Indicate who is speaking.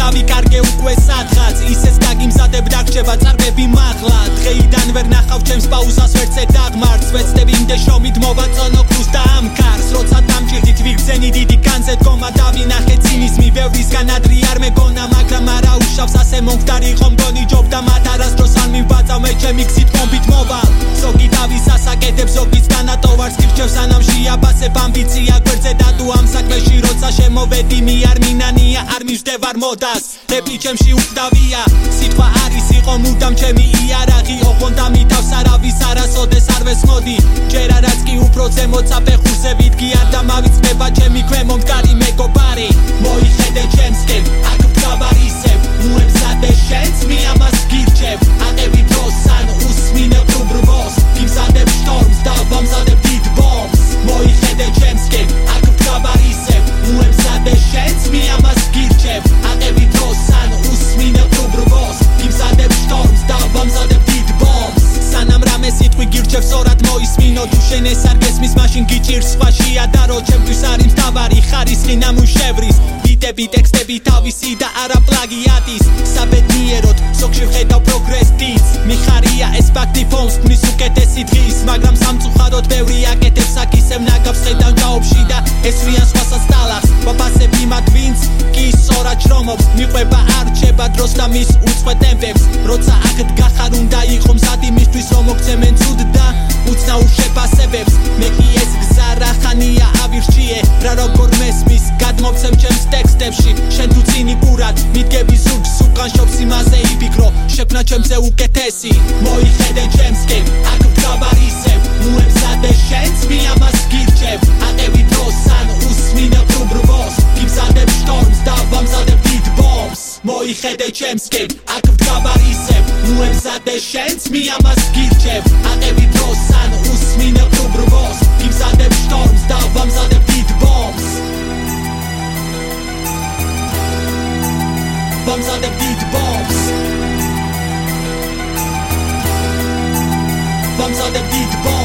Speaker 1: მიყვე სადღაც. ისეს დაგიმზადებ დაგჭება წარბები მაღლა. დღეიდან ვერ ნახავ ჩემს პაუზას ვერცე დაღმართ. ვეცდები იმდე შომით მოვაწონო ქრუს და ამ კარს როცა დამჭირდით ვიგზენი დიდი განზე დგომა დავინახე ცინიზმი. ბევრისგან ადრი არ მეგონა მაგრამ არა უშავს ასე მომხდარი ხომ გონი ჯობდა მათ არასდროს. არ მივბაწავ მე ჩემი გზით ასაკეთებს ზოგის განატოვარს გირჩევს ანამ შეაბასებ ამბიცია გვერდზე და თუ ამ საქმეში როცა შემოვედი მე არ მინანია არ მისდევარ მოდას. რეპი ჩემში უკდავია სიტყვა არის იყო მუდამ ჩემი იარაღი. ოღონდ ამითავს არავის არასოდეს არ ვესმოდი. ჯერ არაც კი უფრო ზემოთ საფეხურზე ვიდგი არ დამავიწყება ჩემი ქვემო მდგარი მეგობარი მოისმინო თუ შენ ეს არ გესმის მაშინ გიჭირს სხვაში ადარო ჩემთვის არის მთავარი ხარისხი ნამუშევრის ბიტები ტექსტები თავისი და არა პლაგიატის საბედნიეროდ ზოგში ვხედავ პროგრესის მიხარია ეს ფაქტი ფონს მის უკეთესი დღის. მაგრამ სამწუხაროდ ბევრი აკეთებს აქისევ ნაგავს ხედავ ჯაობში და ესრიან სხვასაც ტალახს ვაფასები მათ ვინც კი სწორად შრომობს. მიყვება არჩება დროს და მის უცხო ტემპებს როცა აქ დგახარ უნდა იყო მზად იმისთვის რომ მოგცემენ ცუდ და უცნაურ შეფასებებს მე კი ეს გზა რა ხანია ავირჩიე რა როგორ მესმის. გადმოცემ ჩემს ტექსტებში. შენ თუ ცინიკურად მიდგები ზურგს უკან შობს იმაზე იფიქრო. შექმნა ჩემზე უკეთესი. მოიხედე ჩემსკენ აქ ვგავარისებ უემსადე შენს მე ამას გირჩევ. ატევი დროს ან უსმინე პრუბრბოს გიმზადებ შტორმს და ვამზადებ დიდ ბომბს მოიხედე ჩემსკენ აქ byłem zadeszent Mijam askilciem, a debi prosan Usminę próbr wos Kim zadem sztorm, zdał wam zadem hit bombs Wam zadem hit bombs Wam zadem hit bombs